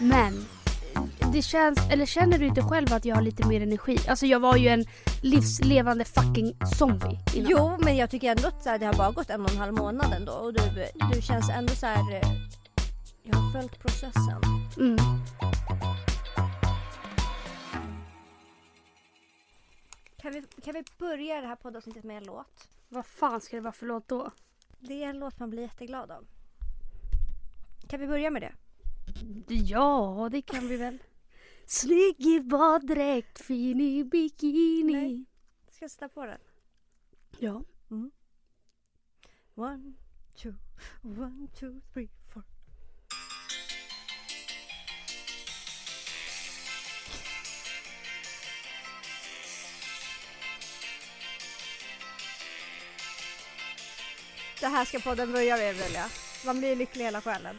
Men det känns, eller känner du inte själv att jag har lite mer energi? Alltså jag var ju en livslevande fucking zombie innan. Jo men jag tycker ändå att så här, det har bara gått en och en halv månad ändå och du, du känns ändå så här. eh, Jag har följt processen. Mm. Kan vi, kan vi börja det här poddavsnittet med en låt? Vad fan ska det vara för låt då? Det är en låt man blir jätteglad av. Kan vi börja med det? Ja, det kan vi väl. Snygg i baddräkt, fin i bikini. Nej. Ska jag sätta på den? Ja. One, two, one, two, three, four. Det här ska podden börja med Emilia. Man blir lycklig i hela själen.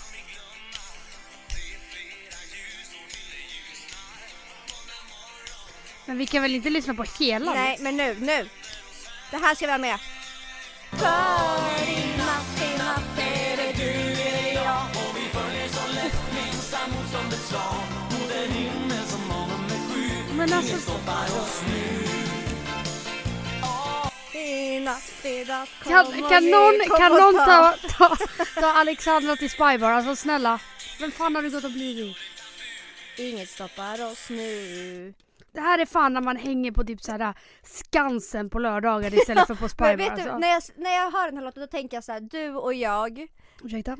Men vi kan väl inte lyssna på hela? Nej, men nu, nu. Det här ska vi ha med. För i natt, i natt är det du, är jag och vi följer så lätt minsta motståndets slag mot en himmel som morgon med sky. Men alltså, I natt, i natt, kom kan, kan någon, kan någon ta, ta, ta Alexandra till Spybar? Alltså snälla. Vem fan har du gått och blivit? Inget stoppar oss nu. Det här är fan när man hänger på typ såhär Skansen på lördagar istället för på Spybar. vet du, Alltså. när jag, när jag hör den här låten då tänker jag så här, du och jag, Ursäkta?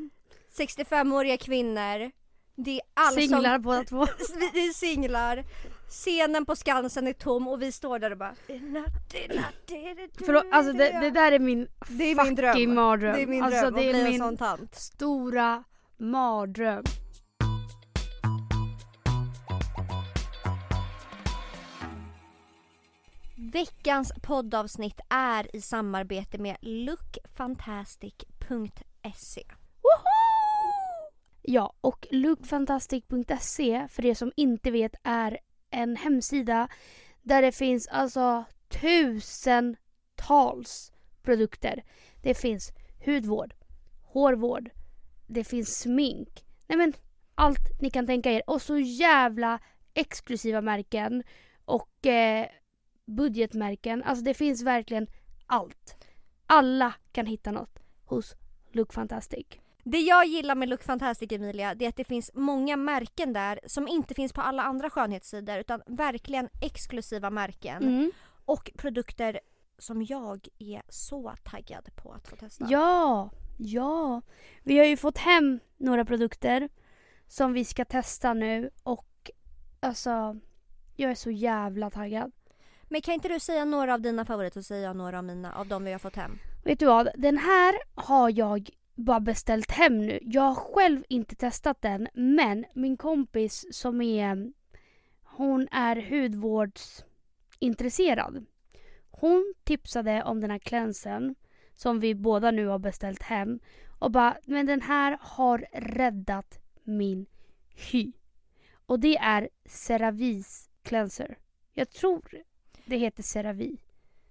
65-åriga kvinnor, det är all Singlar som, båda två. vi är singlar, scenen på Skansen är tom och vi står där och bara "I natt, i natt är det du, Förlåt, alltså det, jag." det där är min Det är min fucking dröm. mardröm. Det är min alltså, dröm det att är bli en min sån tant. stora mardröm. Veckans poddavsnitt är i samarbete med lookfantastic.se. Ja, och lookfantastic.se för er som inte vet är en hemsida där det finns alltså tusentals produkter. Det finns hudvård, hårvård, det finns smink. Nej men allt ni kan tänka er. Och så jävla exklusiva märken och eh, budgetmärken. Alltså det finns verkligen allt. Alla kan hitta något hos Look Fantastic. Det jag gillar med Look Fantastic Emilia, det är att det finns många märken där som inte finns på alla andra skönhetssidor utan verkligen exklusiva märken Mm. och produkter som jag är så taggad på att få testa. Ja, ja. Vi har ju fått hem några produkter som vi ska testa nu och alltså jag är så jävla taggad. Men kan inte du säga några av dina favoriter och säga några av mina av de vi har fått hem? Vet du vad? Den här har jag bara beställt hem nu. Jag har själv inte testat den men min kompis som är hon är hudvårdsintresserad. Hon tipsade om den här klänsen som vi båda nu har beställt hem och bara men den här har räddat min hy. Och det är CeraVes cleanser. Jag tror det heter CeraVe.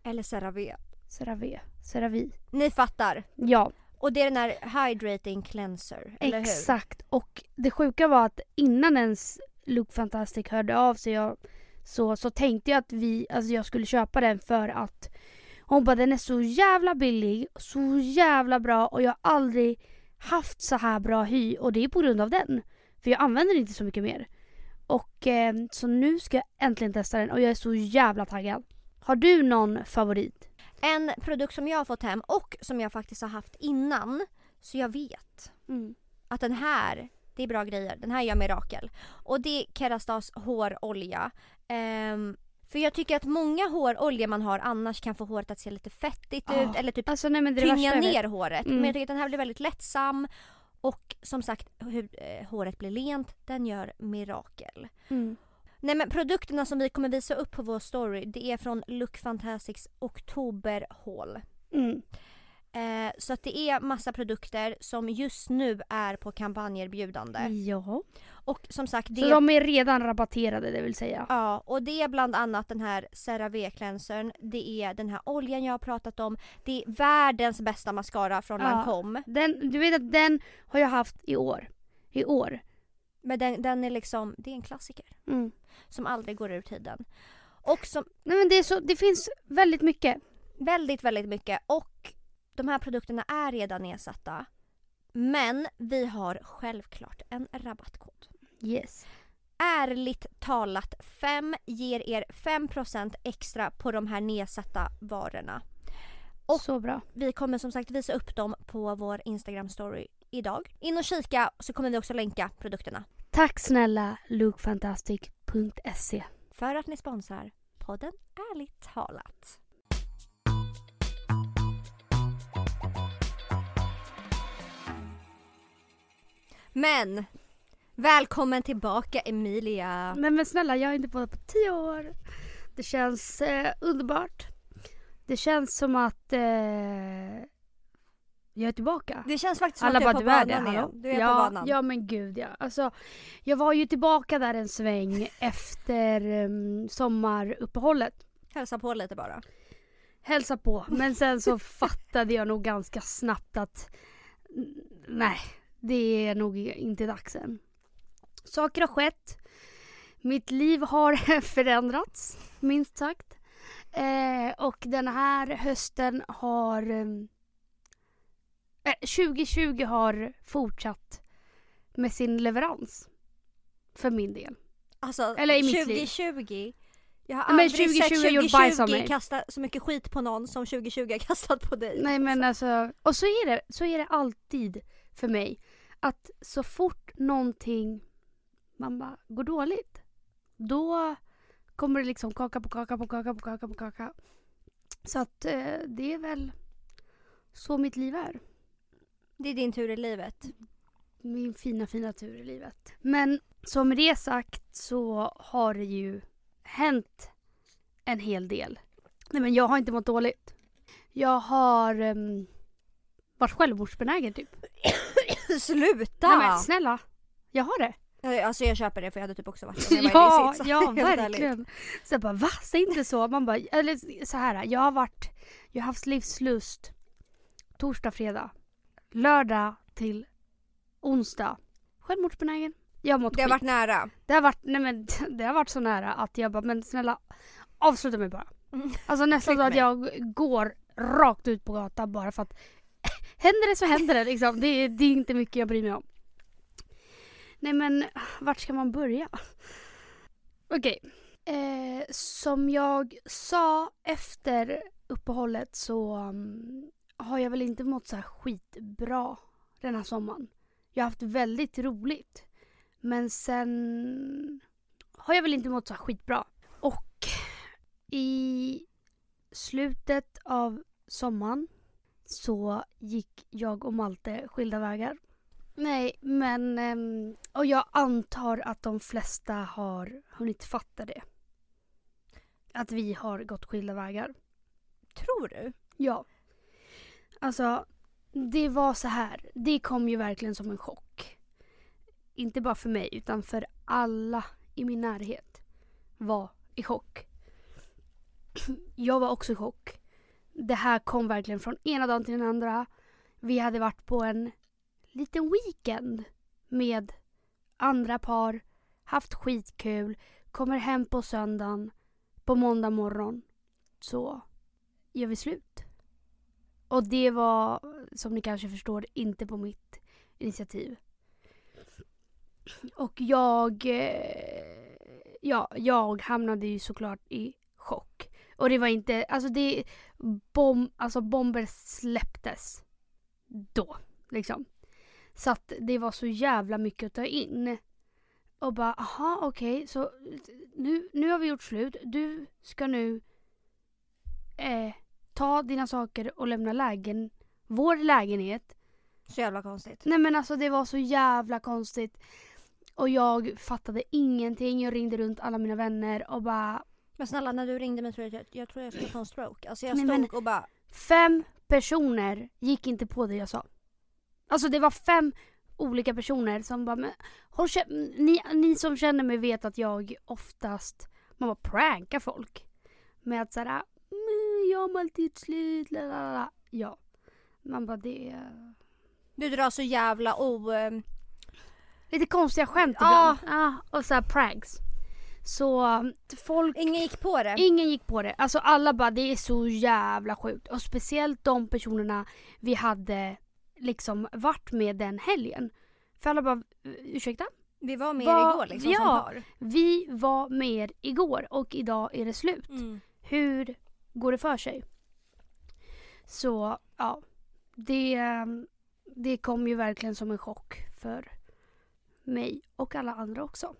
Eller CeraVe. CeraVe. CeraVe. Ni fattar. Ja, Och det är den här hydrating cleanser, eller hur? Exakt. Och det sjuka var att innan ens Look Fantastic hörde av sig jag, så, så tänkte jag att vi, alltså jag skulle köpa den för att hon bara den är så jävla billig, så jävla bra och jag har aldrig haft så här bra hy och det är på grund av den. För jag använder inte så mycket mer. Och eh, så nu ska jag äntligen testa den och jag är så jävla taggad. Har du någon favorit? En produkt som jag har fått hem och som jag faktiskt har haft innan, så jag vet att den här, det är bra grejer. Den här gör mirakel. Och det är Kerastas hårolja. Ehm, för jag tycker att många hårolja man har annars kan få håret att se lite fettigt Ja. ut eller typ Alltså nej tynga ner håret. Mm. Men jag tycker att den här blir väldigt lättsam Och som sagt, hur, eh, håret blir lent, den gör mirakel. Mm. Nej men produkterna som vi kommer visa upp på vår story det är från Look Fantastics oktoberhaul. Mm. Eh, så att det är massa produkter som just nu är på kampanjerbjudande. Ja. Och som sagt det Så de är redan rabatterade det vill säga. Ja, och det är bland annat den här CeraVe cleansern, det är den här oljan jag har pratat om, det är världens bästa mascara från Ja. Lancome. Den, du vet att den har jag haft i år. I år. Men den, den är liksom, det är en klassiker Mm. som aldrig går ur tiden. Och som Nej men det, är så, det finns väldigt mycket. väldigt, väldigt mycket och de här produkterna är redan nedsatta. Men vi har självklart en rabattkod. Yes. Ärligt talat 5 ger er 5% extra på de här nedsatta varorna. Och- så bra. Vi kommer som sagt visa upp dem på vår Instagram story idag. In och kika så kommer vi också länka produkterna. Tack snälla lookfantastic.se. För att ni sponsrar podden Ärligt talat. Men välkommen tillbaka Emilia. Nej men snälla jag har inte poddat på tio år. Det känns eh, underbart. Det känns som att eh, jag är tillbaka. Det känns faktiskt som Alla att du är på du är banan hallå? igen. Du är ja, på banan. Ja men gud ja. Alltså, jag var ju tillbaka där en sväng efter um, sommaruppehållet. Hälsa på lite bara. Hälsa på. Men sen så fattade jag nog ganska snabbt att nej, det är nog inte dags än. Saker har skett. Mitt liv har förändrats, minst sagt. Eh, och den här hösten har... ehm, Eh, 2020 har fortsatt med sin leverans. För min del. Alltså Eller i mitt liv. 2020. Jag har men aldrig 2020 sett gjorde bajs av 2020 mig. kasta så mycket skit på någon som 2020 har kastat på dig. Nej men alltså, och så är det, så är det alltid för mig. Att så fort någonting, man bara, går dåligt. Då kommer det liksom kaka på kaka på kaka på kaka på kaka. Så att eh, det är väl så mitt liv är. Det är din tur i livet. Min fina fina tur i livet. Men som med det sagt så har det ju hänt en hel del. Nej men jag har inte mått dåligt. Jag har um, varit självmordsbenägen typ. Sluta! Nej men snälla. Jag har det. Eh, Alltså jag köper det för jag hade typ också varit det Ja, sits. ja verkligen. Så jag bara va? Säg inte så. Man bara, eller så här. Jag har varit, jag har haft livslust torsdag, fredag, lördag till onsdag. Självmordsbenägen. Jag har mått Det har skit. varit nära. Det har varit, nej men det har varit så nära att jag bara, men snälla avsluta mig bara. Mm. Alltså nästan så att jag går rakt ut på gatan bara för att händer det så händer det liksom. Det, är- det är inte mycket jag bryr mig om. Nej men vart ska man börja? Okej. Eh, som jag sa efter uppehållet så um, har jag väl inte mått så här skitbra den här sommaren. Jag har haft väldigt roligt. Men sen har jag väl inte mått så här skitbra. Och i slutet av sommaren så gick jag och Malte skilda vägar. Nej, men... ehm, Och jag antar att de flesta har hunnit fatta det. Att vi har gått skilda vägar. Tror du? Ja. Alltså, det var så här. Det kom ju verkligen som en chock. Inte bara för mig, utan för alla i min närhet var i chock. Jag var också i chock. Det här kom verkligen från ena dagen till den andra. Vi hade varit på en liten weekend med andra par, haft skitkul, kommer hem på söndagen, på måndag morgon så gör vi slut. Och det var, som ni kanske förstår, inte på mitt initiativ. Och jag, eh, ja, jag hamnade ju såklart i. Och det var inte, alltså det, bom, alltså bomber släpptes då, liksom. Så att det var så jävla mycket att ta in. Och bara, aha okej, så nu, nu har vi gjort slut. Du ska nu eh, ta dina saker och lämna lägen, vår lägenhet Så jävla konstigt. Nej men alltså det var så jävla konstigt. Och jag fattade ingenting. Jag ringde runt alla mina vänner och bara... Men snälla när du ringde mig tror jag jag, tror jag skulle få en stroke. Alltså jag Nej, stod men- och bara Fem personer gick inte på det jag sa. Alltså det var fem olika personer som bara, men, håll kä- ni, ni som känner mig vet att jag oftast, man bara prankar folk. Med att såhär, "Mm, jag har alltid slut, la, la, la." Ja. Man bara det är Du drar så jävla o... ehm, lite konstiga skämt Ja. ibland. Ja. Och såhär pranks. Så folk Ingen gick på det. Ingen gick på det. Alltså alla bara det är så jävla sjukt. Och speciellt de personerna vi hade liksom varit med den helgen. För alla bara ursäkta? Vi var med Vad- igår liksom ja. som par. Vi var med er igår och idag är det slut. Mm. Hur går det för sig? Så ja, det, det kom ju verkligen som en chock för mig och alla andra också.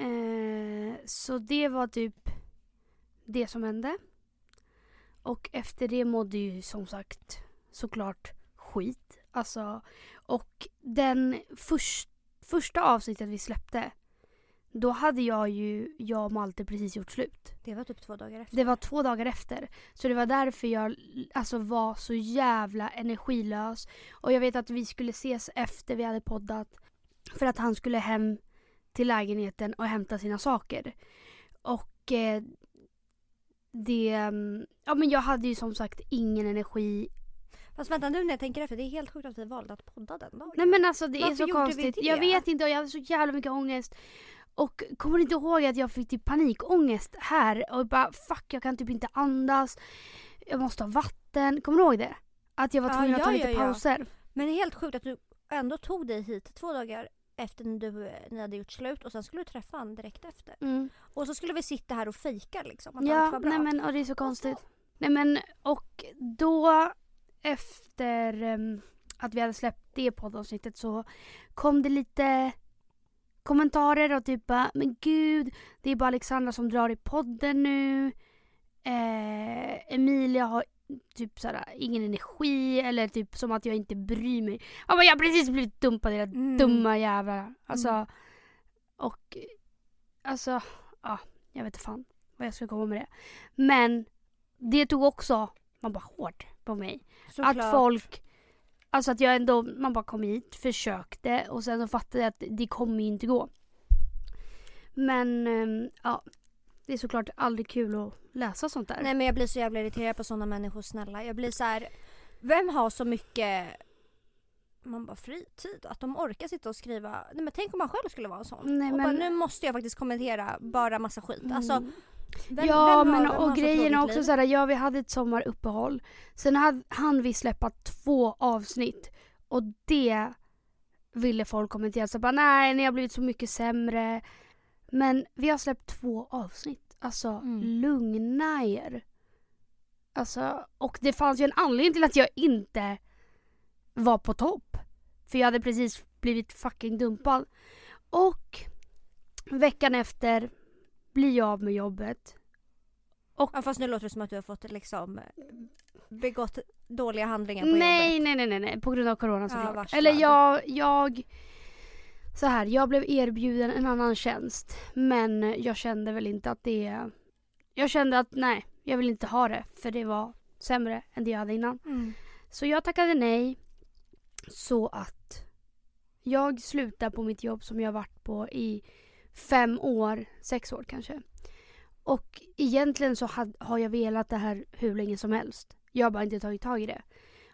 Eh, så det var typ det som hände. Och efter det mådde ju som sagt såklart skit. Alltså, och den förs- första avsnittet vi släppte då hade jag ju, jag och Malte precis gjort slut. Det var typ två dagar efter. Det var två dagar efter. Så det var därför jag alltså, var så jävla energilös. Och jag vet att vi skulle ses efter vi hade poddat. För att han skulle hem till lägenheten och hämta sina saker. Och eh, det... mm, Ja men jag hade ju som sagt ingen energi. Fast vänta nu när jag tänker efter, det är helt sjukt att vi valde att podda den dagen. Nej men alltså det är Varför så gjorde vi konstigt. Jag vet inte och jag hade så jävla mycket ångest. Och kommer inte ihåg att jag fick typ panikångest här och bara fuck jag kan typ inte andas. Jag måste ha vatten. Kommer du ihåg det? Att jag var Ja, tvungen att ta ja, lite ja, ja. pauser. Men det är helt sjukt att du ändå tog dig hit två dagar efter när du, ni hade gjort slut och sen skulle du träffa honom direkt efter. Mm. Och så skulle vi sitta här och fejka liksom att allt Ja, var bra. nej men och det är så konstigt. Nej men och då efter em, att vi hade släppt det poddavsnittet så kom det lite kommentarer och typ bara, men gud, det är bara Alexandra som drar i podden nu. Eh, Emilia har typ såhär, ingen energi eller typ som att jag inte bryr mig. Ja, men jag har precis blivit dumpad era Mm. dumma jävlar. Alltså, Mm. och alltså, ja, jag vet inte fan vad jag ska komma med det. Men det tog också, man bara hårt på mig. Såklart. Att folk, alltså att jag ändå, man bara kom hit, försökte och sen så fattade jag att det kommer ju inte gå. Men ehm, ja, det är såklart aldrig kul att läsa sånt där. Nej men jag blir så jävla irriterad på sådana människor snälla. Jag blir så här. vem har så mycket man bara fritid? Att de orkar sitta och skriva. Nej men tänk om man själv skulle vara en sån. Nej, och men- bara, nu måste jag faktiskt kommentera bara massa skit. Alltså, Mm. vem, ja vem har, men och grejen är också såhär, ja vi hade ett sommaruppehåll. Sen hade, han vi släppa två avsnitt. Och det ville folk kommentera. Så bara nej ni har blivit så mycket sämre. Men vi har släppt två avsnitt. Alltså Mm. lugna er. Alltså, och det fanns ju en anledning till att jag inte var på topp. För jag hade precis blivit fucking dumpad. Och veckan efter blir jag av med jobbet. Ja, fast nu låter det som att du har fått liksom begått dåliga handlingar på Nej, jobbet. nej, nej, nej, nej, på grund av corona Ja, såklart. varslad. Eller jag, jag... Så här, jag blev erbjuden en annan tjänst. Men jag kände väl inte att det... Jag kände att nej, jag vill inte ha det. För det var sämre än det jag hade innan. Mm. Så jag tackade nej. Så att jag slutar på mitt jobb som jag varit på i fem år, sex år kanske. Och egentligen så had, har jag velat det här hur länge som helst. Jag har bara inte tagit tag i det.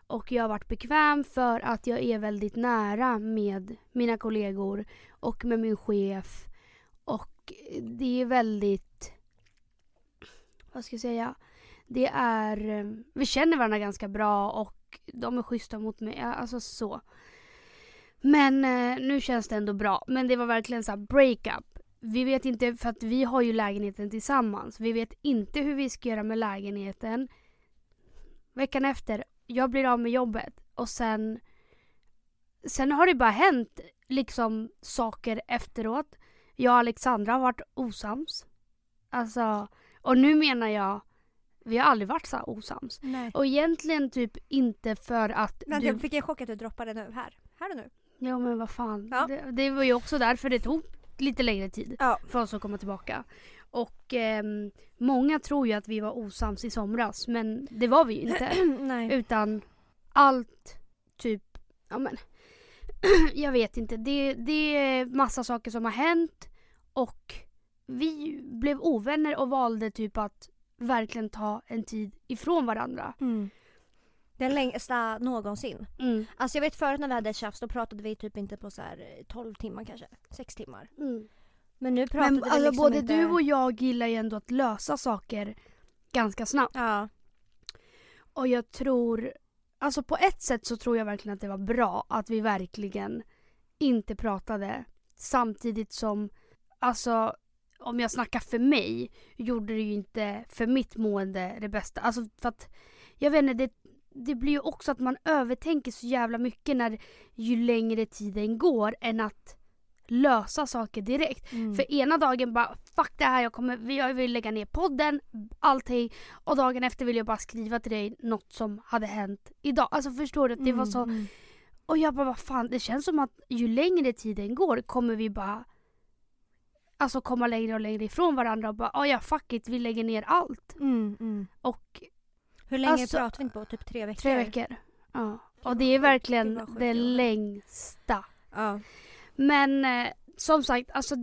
Och jag har varit bekväm för att jag är väldigt nära med mina kollegor och med min chef. Och det är väldigt, vad ska jag säga, det är, eh, vi känner varandra ganska bra och de är schyssta mot mig. Alltså så. Men eh, nu känns det ändå bra. Men det var verkligen så här breakup. Vi vet inte, för att vi har ju lägenheten tillsammans. Vi vet inte hur vi ska göra med lägenheten. Veckan efter, jag blir av med jobbet och sen Sen har det bara hänt liksom saker efteråt. Jag och Alexandra har varit osams. Alltså, och nu menar jag vi har aldrig varit så osams. Nej. Och egentligen typ inte för att Vänta, du... jag fick en chock att du droppade nu. Här. Här och nu. Ja men vad fan. Ja. Det, det var ju också därför det tog lite längre tid Ja. för oss att komma tillbaka. Och ehm, många tror ju att vi var osams i somras men det var vi ju inte. Utan allt typ, ja men jag vet inte. Det, det är massa saker som har hänt och vi blev ovänner och valde typ att verkligen ta en tid ifrån varandra. Mm. Den längsta någonsin. Mm. Alltså jag vet förut när vi hade tjafs då pratade vi typ inte på så här eh, 12 timmar kanske. 6 timmar. Mm. Men nu pratar Men vi alltså, liksom både inte... du och jag gillar ju ändå att lösa saker ganska snabbt. Ja. Och jag tror, alltså på ett sätt så tror jag verkligen att det var bra att vi verkligen inte pratade samtidigt som, alltså om jag snackar för mig, gjorde det ju inte för mitt mående det bästa. Alltså för att, jag vet inte, det, det blir ju också att man övertänker så jävla mycket när ju längre tiden går än att lösa saker direkt. Mm. För ena dagen bara fuck det här, jag, kommer, jag vill lägga ner podden, allting. Och dagen efter vill jag bara skriva till dig något som hade hänt idag. Alltså förstår du? att Det var så. Mm. Och jag bara vad fan, det känns som att ju längre tiden går kommer vi bara Alltså komma längre och längre ifrån varandra och bara oh ja fuck it, vi lägger ner allt. Mm. Mm. Och Hur länge Alltså, pratar vi inte på? Typ tre veckor? tre veckor. Ja. Och det är verkligen det det längsta. Ja. Men eh, som sagt, alltså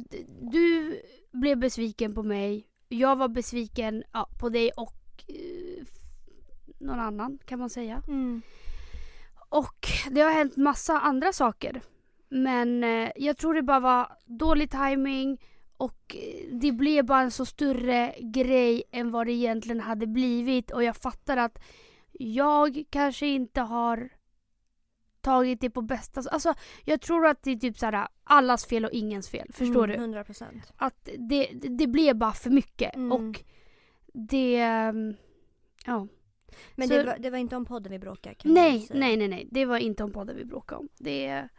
du blev besviken på mig. Jag var besviken ja, på dig och eh, någon annan kan man säga. Mm. Och det har hänt massa andra saker. Men eh, jag tror det bara var dålig timing och eh, det blev bara en så större grej än vad det egentligen hade blivit och jag fattar att jag kanske inte har tagit det på bästa... Alltså jag tror att det är typ såhär allas fel och ingens fel. Förstår mm, du? 100 procent. Att det, det blev bara för mycket Mm. och det... ehm, Ja. Men Så- det, var, det var inte om podden vi bråkade kan Nej, säga. nej, nej, nej. Det var inte om podden vi bråkade om. Det,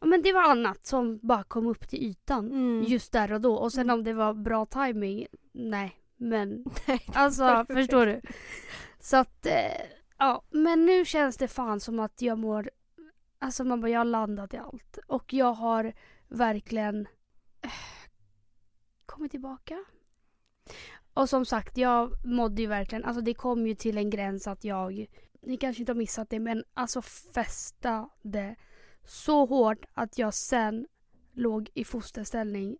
ja, men det var annat som bara kom upp till ytan Mm. just där och då. Och sen Mm. om det var bra timing, nej. Men Nej, alltså, förstår du? Så att, eh, ja. Men nu känns det fan som att jag mår... Alltså man bara, jag har landat i allt. Och jag har verkligen eh, kommit tillbaka. Och som sagt, jag mådde ju verkligen, alltså det kom ju till en gräns att jag, ni kanske inte har missat det, men alltså festade så hårt att jag sen låg i fosterställning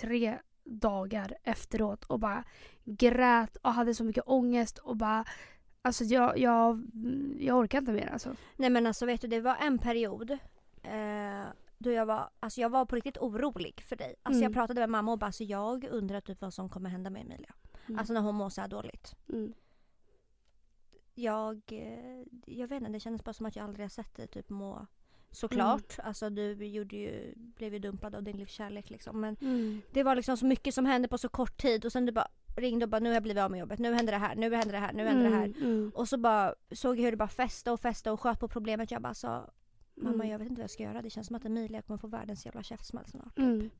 tre dagar efteråt och bara grät och hade så mycket ångest och bara Alltså jag, jag, jag orkar inte mer alltså. Nej men alltså vet du det var en period eh, då jag var, alltså jag var på riktigt orolig för dig. Alltså jag Mm. pratade med mamma och bara alltså jag undrar typ vad som kommer hända med Emilia. Mm. Alltså när hon mår så här dåligt. mm. Jag, eh, jag vet inte, det kändes bara som att jag aldrig har sett dig typ må Såklart, alltså du gjorde ju, blev ju dumpad av din livskärlek liksom. Men Mm. det var liksom så mycket som hände på så kort tid och sen du bara ringde och bara nu har jag blivit av med jobbet, nu händer det här, nu händer det här, nu händer det här. Mm, mm. Och så bara såg jag hur det bara fäste och fäste och sköt på problemet. Jag bara sa Mamma Mm. jag vet inte vad jag ska göra. Det känns som att Emilia kommer få världens jävla käftsmäll snart. Mm.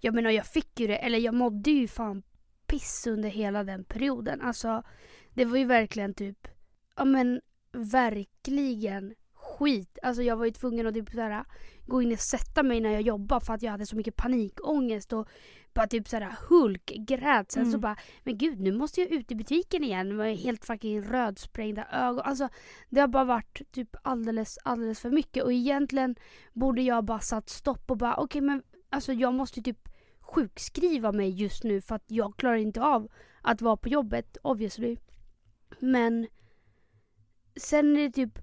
Jag menar jag fick ju det, eller jag mådde ju fan piss under hela den perioden. Alltså det var ju verkligen typ, ja men verkligen skit. Alltså jag var ju tvungen att typ såhär, gå in och sätta mig när jag jobbade för att jag hade så mycket panikångest och bara typ såhär hulk, grät. Sen så Mm. bara, men gud nu måste jag ut i butiken igen med helt fucking rödsprängda ögon. Alltså det har bara varit typ alldeles, alldeles för mycket och egentligen borde jag bara satt stopp och bara okej men alltså jag måste typ sjukskriva mig just nu för att jag klarar inte av att vara på jobbet obviously. Men sen är det typ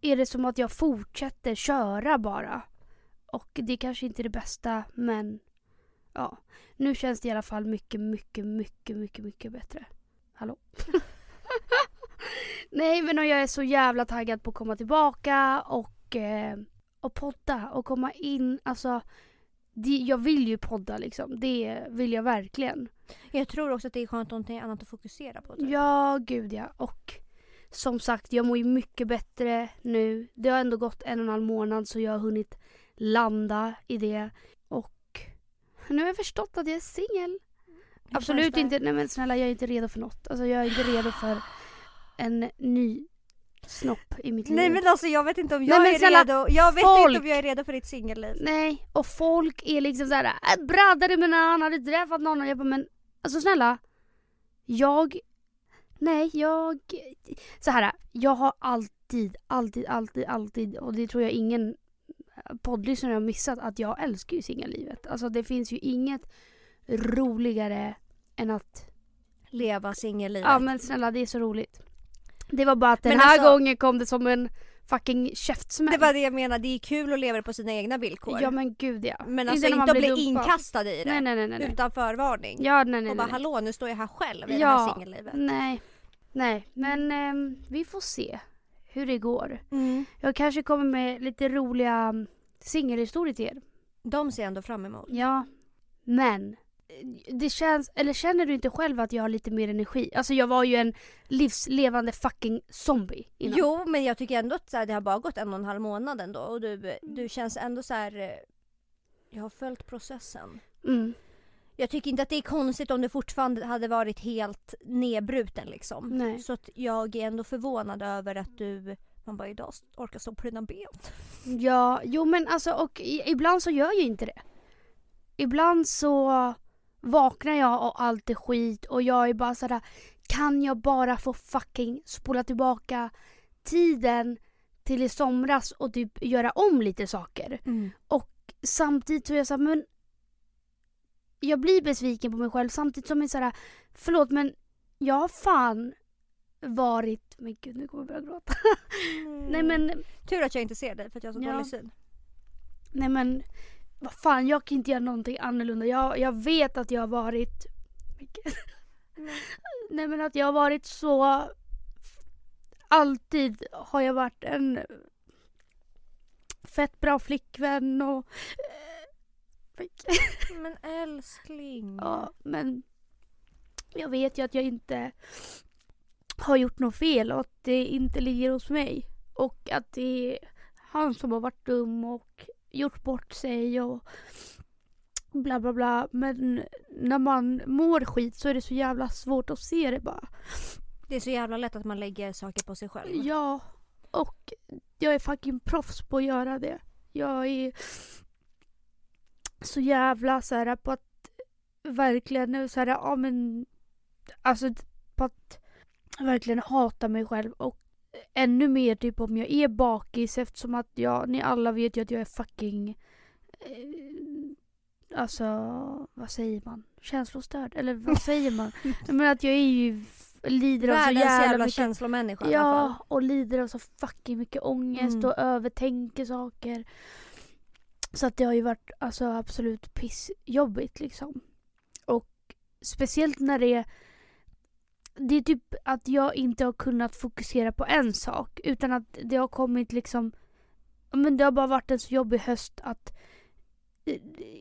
är det som att jag fortsätter köra bara. Och det kanske inte är det bästa men ja. Nu känns det i alla fall mycket, mycket, mycket, mycket, mycket bättre. Hallå? Nej men jag är så jävla taggad på att komma tillbaka och, eh, och podda och komma in. Alltså, det, jag vill ju podda liksom. Det vill jag verkligen. Jag tror också att det är skönt att någonting annat att fokusera på. Typ. Ja, gud ja. Och som sagt, jag mår ju mycket bättre nu. Det har ändå gått en och en halv månad så jag har hunnit landa i det. Och nu har jag förstått att jag är singel. Absolut inte. Nej men snälla jag är inte redo för något. Alltså jag är inte redo för en ny snopp i mitt liv. Nej men alltså jag vet inte om jag Nej, är snälla, redo. Jag vet folk... inte om jag är redo för ditt singelliv. Nej och folk är liksom såhär, äh, braddade men han hade träffat någon och jag bara men alltså snälla. Jag, nej jag, så här. jag har alltid, alltid, alltid, alltid och det tror jag ingen poddlyssnare har missat att jag älskar ju singellivet. Alltså det finns ju inget roligare än att leva singellivet. Ja men snälla det är så roligt. Det var bara att den men här alltså, gången kom det som en fucking käftsmäll. Det var det jag menade, det är kul att leva på sina egna villkor. Ja men gud ja. Men alltså inte, inte att bli inkastad i det. Nej, nej, nej, nej. Utan förvarning. Ja nej nej. Och bara nej. hallå nu står jag här själv i ja, det här singellivet. Nej. Nej men eh, vi får se hur det går. Mm. Jag kanske kommer med lite roliga mm, singelhistorier till er. De ser jag ändå fram emot. Ja. Men det känns, eller känner du inte själv att jag har lite mer energi? Alltså jag var ju en livslevande fucking zombie innan. Jo men jag tycker ändå att så här, det har bara gått en och en halv månad ändå och du, du känns ändå så här. Eh, jag har följt processen. Mm. Jag tycker inte att det är konstigt om du fortfarande hade varit helt nedbruten liksom. Nej. Så att jag är ändå förvånad över att du man bara idag orkar stå på dina ben. Ja, jo men alltså och ibland så gör jag inte det. Ibland så vaknar jag och allt är skit och jag är bara sådär kan jag bara få fucking spola tillbaka tiden till i somras och typ göra om lite saker. Mm. Och samtidigt så är jag såhär, men jag blir besviken på mig själv samtidigt som jag såhär, förlåt men jag har fan varit, men gud nu kommer jag börja gråta. Mm. Nej men. Tur att jag inte ser dig för att jag har så ja. dålig syn. Nej men vad fan jag kan inte göra någonting annorlunda. Jag, jag vet att jag har varit mm. Nej men att jag har varit så Alltid har jag varit en fett bra flickvän och Men älskling. Ja men jag vet ju att jag inte har gjort något fel och att det inte ligger hos mig. Och att det är han som har varit dum och gjort bort sig och bla bla bla. Men när man mår skit så är det så jävla svårt att se det bara. Det är så jävla lätt att man lägger saker på sig själv. Ja. Och jag är fucking proffs på att göra det. Jag är så jävla så här på att verkligen så här, ja men alltså på att verkligen hata mig själv och ännu mer typ om jag är bakis eftersom att jag, ni alla vet ju att jag är fucking eh, Alltså, vad säger man? Känslostörd? Eller vad säger man? Men att jag är ju lider av så jävla, jävla mycket känslomänniska Ja, i alla fall. och lider av så fucking mycket ångest mm. och övertänker saker. Så att det har ju varit alltså absolut pissjobbigt liksom. Och speciellt när det är det är typ att jag inte har kunnat fokusera på en sak utan att det har kommit liksom men det har bara varit en så jobbig höst att eh,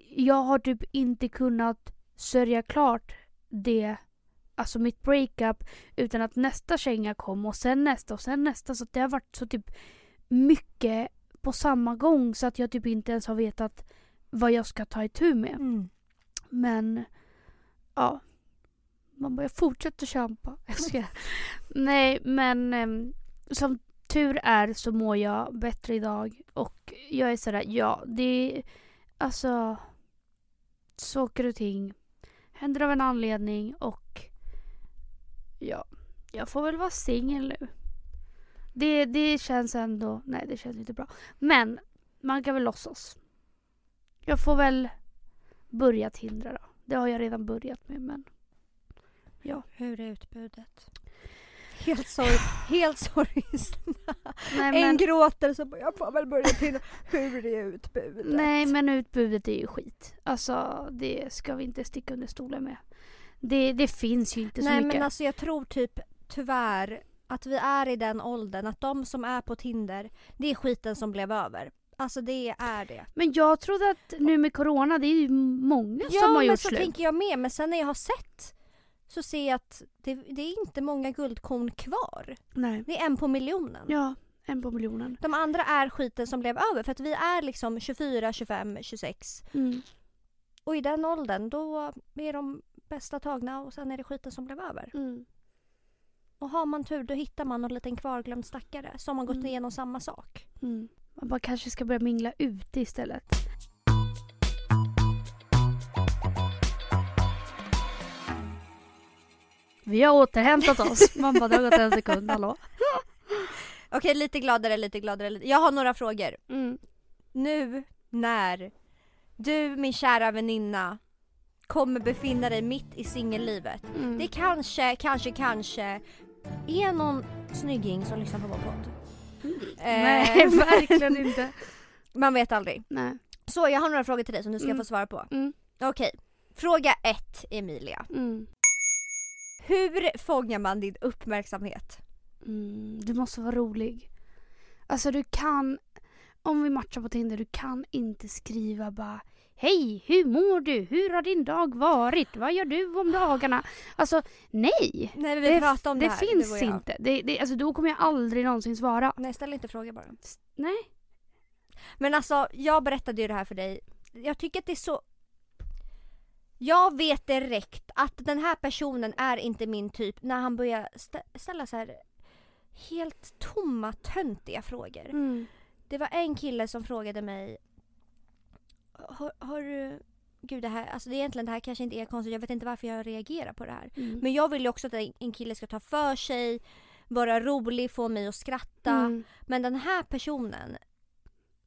jag har typ inte kunnat sörja klart det alltså mitt breakup utan att nästa känga kom och sen nästa och sen nästa så det har varit så typ mycket på samma gång så att jag typ inte ens har vetat vad jag ska ta itu med. Mm. Men ja, man bara, jag fortsätter kämpa. Jag ska. Nej, men um, som tur är så mår jag bättre idag. Och jag är sådär, ja, det är alltså saker och ting händer av en anledning och ja, jag får väl vara singel nu. Det, det känns ändå, nej det känns inte bra. Men man kan väl låtsas. Jag får väl börja tindra då. Det har jag redan börjat med men Ja. Hur är utbudet? Helt, sorg, helt sorgsna. Nej, men... En gråter så jag får väl börja till hur är utbudet? Nej men utbudet är ju skit. Alltså det ska vi inte sticka under stolen med. Det, det finns ju inte så Nej, mycket. Nej men alltså jag tror typ tyvärr att vi är i den åldern att de som är på Tinder, det är skiten som blev över. Alltså det är det. Men jag trodde att nu med corona, det är ju många ja, som har gjort slut. Ja men så tänker jag med. Men sen när jag har sett så ser jag att det, det, är inte många guldkorn kvar. Nej. Det är en på miljonen. Ja, en på miljonen. De andra är skiten som blev över för att vi är liksom 24, 25, 26. Mm. Och i den åldern då är de bästa tagna och sen är det skiten som blev över. Mm. Och har man tur då hittar man någon liten kvarglömd stackare som har gått Mm. igenom samma sak. Mm. Man bara kanske ska börja mingla ute istället. Vi har återhämtat oss. Man bara, det har gått en sekund, hallå? Okej, lite gladare, lite gladare. Jag har några frågor. Mm. Nu när du, min kära väninna, kommer befinna dig mitt i singellivet. Mm. Det kanske, kanske, kanske är någon snygging som lyssnar på vår podd. Nej, Eh, verkligen inte. Man vet aldrig. Nej. Så jag har några frågor till dig som du ska Mm. få svara på. Mm. Okej, fråga ett Emilia. Mm. Hur fångar man din uppmärksamhet? Mm. Du måste vara rolig. Alltså du kan, om vi matchar på Tinder, du kan inte skriva bara Hej, hur mår du? Hur har din dag varit? Vad gör du om dagarna? Alltså, nej! Nej vi Det, pratade om det, det här. finns jag. inte. Det, det, alltså, då kommer jag aldrig någonsin svara. Nej ställ inte frågor bara. Nej. Men alltså jag berättade ju det här för dig. Jag tycker att det är så... Jag vet direkt att den här personen är inte min typ när han börjar stä- ställa så här helt tomma töntiga frågor. Mm. Det var en kille som frågade mig har, har du... Gud det här, alltså det är egentligen det här kanske inte är konstigt, jag vet inte varför jag reagerar på det här. Mm. Men jag vill ju också att en- kille ska ta för sig, vara rolig, få mig att skratta. Mm. Men den här personen,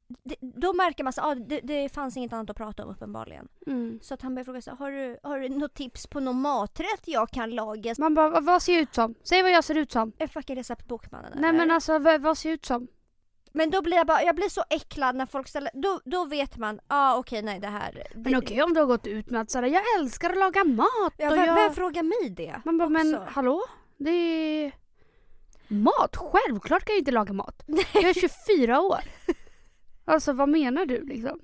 det, då märker man att ah, det, det fanns inget annat att prata om uppenbarligen. Mm. Så att han börjar fråga så har du, har du något tips på någon maträtt jag kan laga? Man bara, "Vad- ser jag ut som? Säg vad jag ser ut som. En fucking receptbok mannen Nej eller? men alltså vad, vad ser jag ut som? Men då blir jag bara, jag blir så äcklad när folk ställer, då, då vet man, ja ah, okej nej det här. Men okej om du har gått ut med att såhär, jag älskar att laga mat. Ja, och vem, jag... vem frågar mig det? Man bara, men hallå? Det är... Mat? Självklart kan jag inte laga mat. Jag är 24 år. Alltså vad menar du liksom?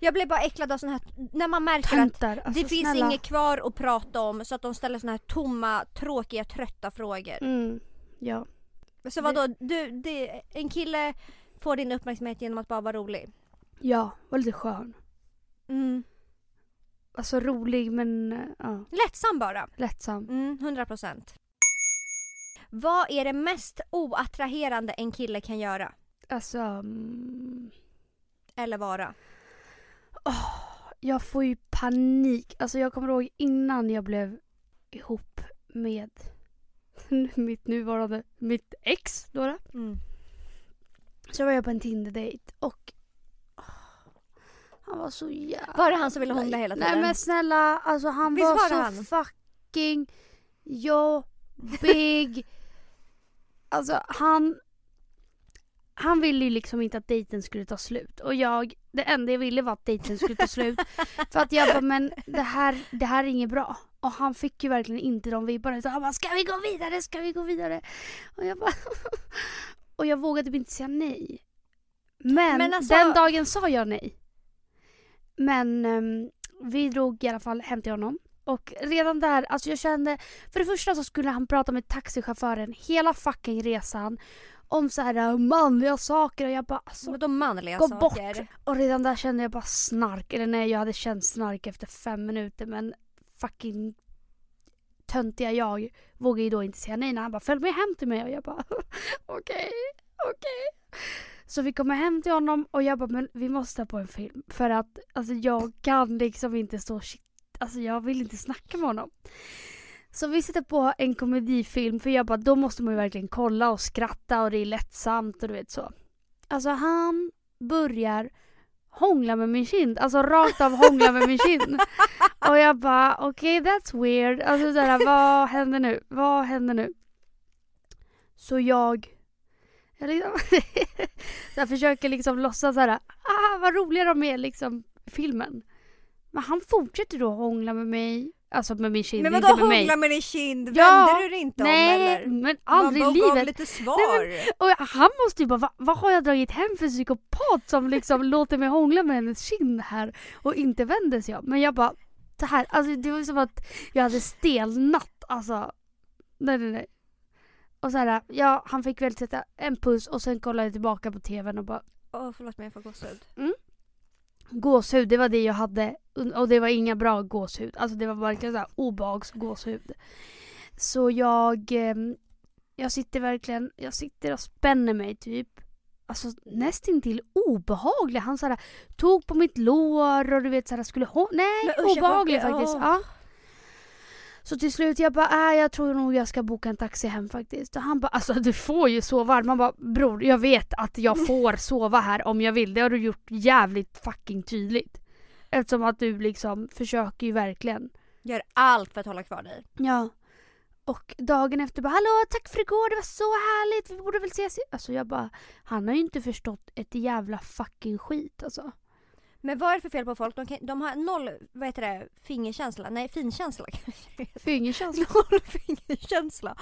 Jag blir bara äcklad av sån här, när man märker att Töntar. Alltså, det finns snälla. inget kvar att prata om så att de ställer såna här tomma, tråkiga, trötta frågor. Mm. Ja. Så vadå, du, det, en kille får din uppmärksamhet genom att bara vara rolig? Ja, var lite skön. Mm. Alltså rolig men eh, ja, Lättsam bara. lättsam. Mm, 100%. Vad är det mest oattraherande en kille kan göra? Alltså... Mm, Eller vara? jag får ju panik. Alltså jag kommer ihåg innan jag blev ihop med mitt nuvarande, mitt ex då. då. Mm. Så var jag på en Tinder-dejt och han var så jävla... Var det han som ville hångla hela tiden? Nej men snälla, alltså han Visst var, var så han? fucking jobbig. alltså han... Han ville ju liksom inte att dejten skulle ta slut och jag, det enda jag ville var att dejten skulle ta slut. För att jag bara, men det här, det här är inget bra. Och han fick ju verkligen inte de vibbarna. Så han bara, ska vi gå vidare, ska vi gå vidare? Och jag bara... och jag vågade typ inte säga nej. Men, Men alltså- den dagen sa jag nej. Men ehm, vi drog i alla fall hem till honom. Och redan där, alltså jag kände, för det första så skulle han prata med taxichauffören hela fucking resan. Om så här äh, manliga saker och jag bara alltså, Vadå manliga gå saker? bort. Och redan där kände jag bara snark. Eller nej jag hade känt snark efter fem minuter men fucking töntiga jag vågar ju då inte säga nej när han bara följ med hem till mig och jag bara okej, okej. Så vi kommer hem till honom och jag bara men vi måste ha på en film för att alltså jag kan liksom inte stå shit, alltså jag vill inte snacka med honom. Så vi sätter på en komedifilm för jag bara då måste man ju verkligen kolla och skratta och det är lättsamt och du vet så. Alltså han börjar hångla med min kind. Alltså rakt av hångla med min kind. Och jag bara okej okay, that's weird. Alltså såhär vad händer nu? Vad händer nu? Så jag jag liksom så jag försöker liksom låtsas såhär ah vad roliga de är liksom filmen. Men han fortsätter då hångla med mig. Alltså med min kind, Men inte vadå med mig. hångla med din kind? Ja, Vände du dig inte om Nej, eller? men aldrig i bara gav livet. lite svar. Och han måste ju bara, vad, vad har jag dragit hem för psykopat som liksom låter mig hångla med hennes kind här och inte vänder sig om. Men jag bara, det här, alltså det var som att jag hade stelnat alltså. Nej nej nej. Och så här, ja han fick väl sätta en puss och sen kollade jag tillbaka på tvn och bara Åh förlåt men jag får gåshud. Gåshud, det var det jag hade. Och det var inga bra gåshud. Alltså det var verkligen såhär obehagsgåshud. Så jag, eh, jag sitter verkligen, jag sitter och spänner mig typ. Alltså nästintill obehaglig. Han såhär tog på mitt lår och du vet såhär skulle hon... Nej, Men obehaglig faktiskt. Ja. Så till slut jag bara, äh, jag tror nog jag ska boka en taxi hem faktiskt. Och han bara, alltså du får ju sova här. Man bara, bror jag vet att jag får sova här om jag vill. Det har du gjort jävligt fucking tydligt. Eftersom att du liksom försöker ju verkligen. Gör allt för att hålla kvar dig. Ja. Och dagen efter bara, hallå tack för igår, det var så härligt, vi borde väl ses i-" Alltså jag bara, han har ju inte förstått ett jävla fucking skit alltså. Men vad är det för fel på folk? De, kan, de har noll, vad heter det, fingerkänsla? Nej, finkänsla Fingerkänsla. Noll fingerkänsla.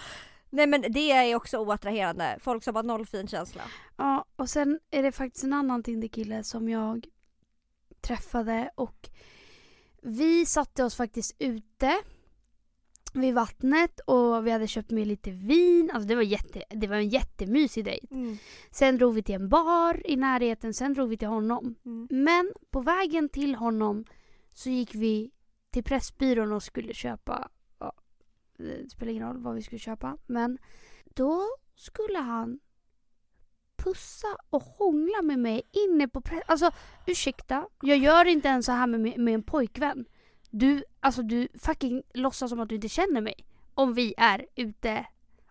Nej men det är också oattraherande. Folk som har noll finkänsla. Ja, och sen är det faktiskt en annan Tinderkille som jag träffade och vi satte oss faktiskt ute vid vattnet och vi hade köpt med lite vin. Alltså det var, jätte, det var en jättemysig dejt. Sen drog vi till en bar i närheten, sen drog vi till honom. Mm. Men på vägen till honom så gick vi till Pressbyrån och skulle köpa, ja, det spelar ingen roll vad vi skulle köpa, men då skulle han pussa och hångla med mig inne på press... Alltså ursäkta, jag gör inte ens så här med, med en pojkvän. Du, alltså du fucking låtsas som att du inte känner mig. Om vi är ute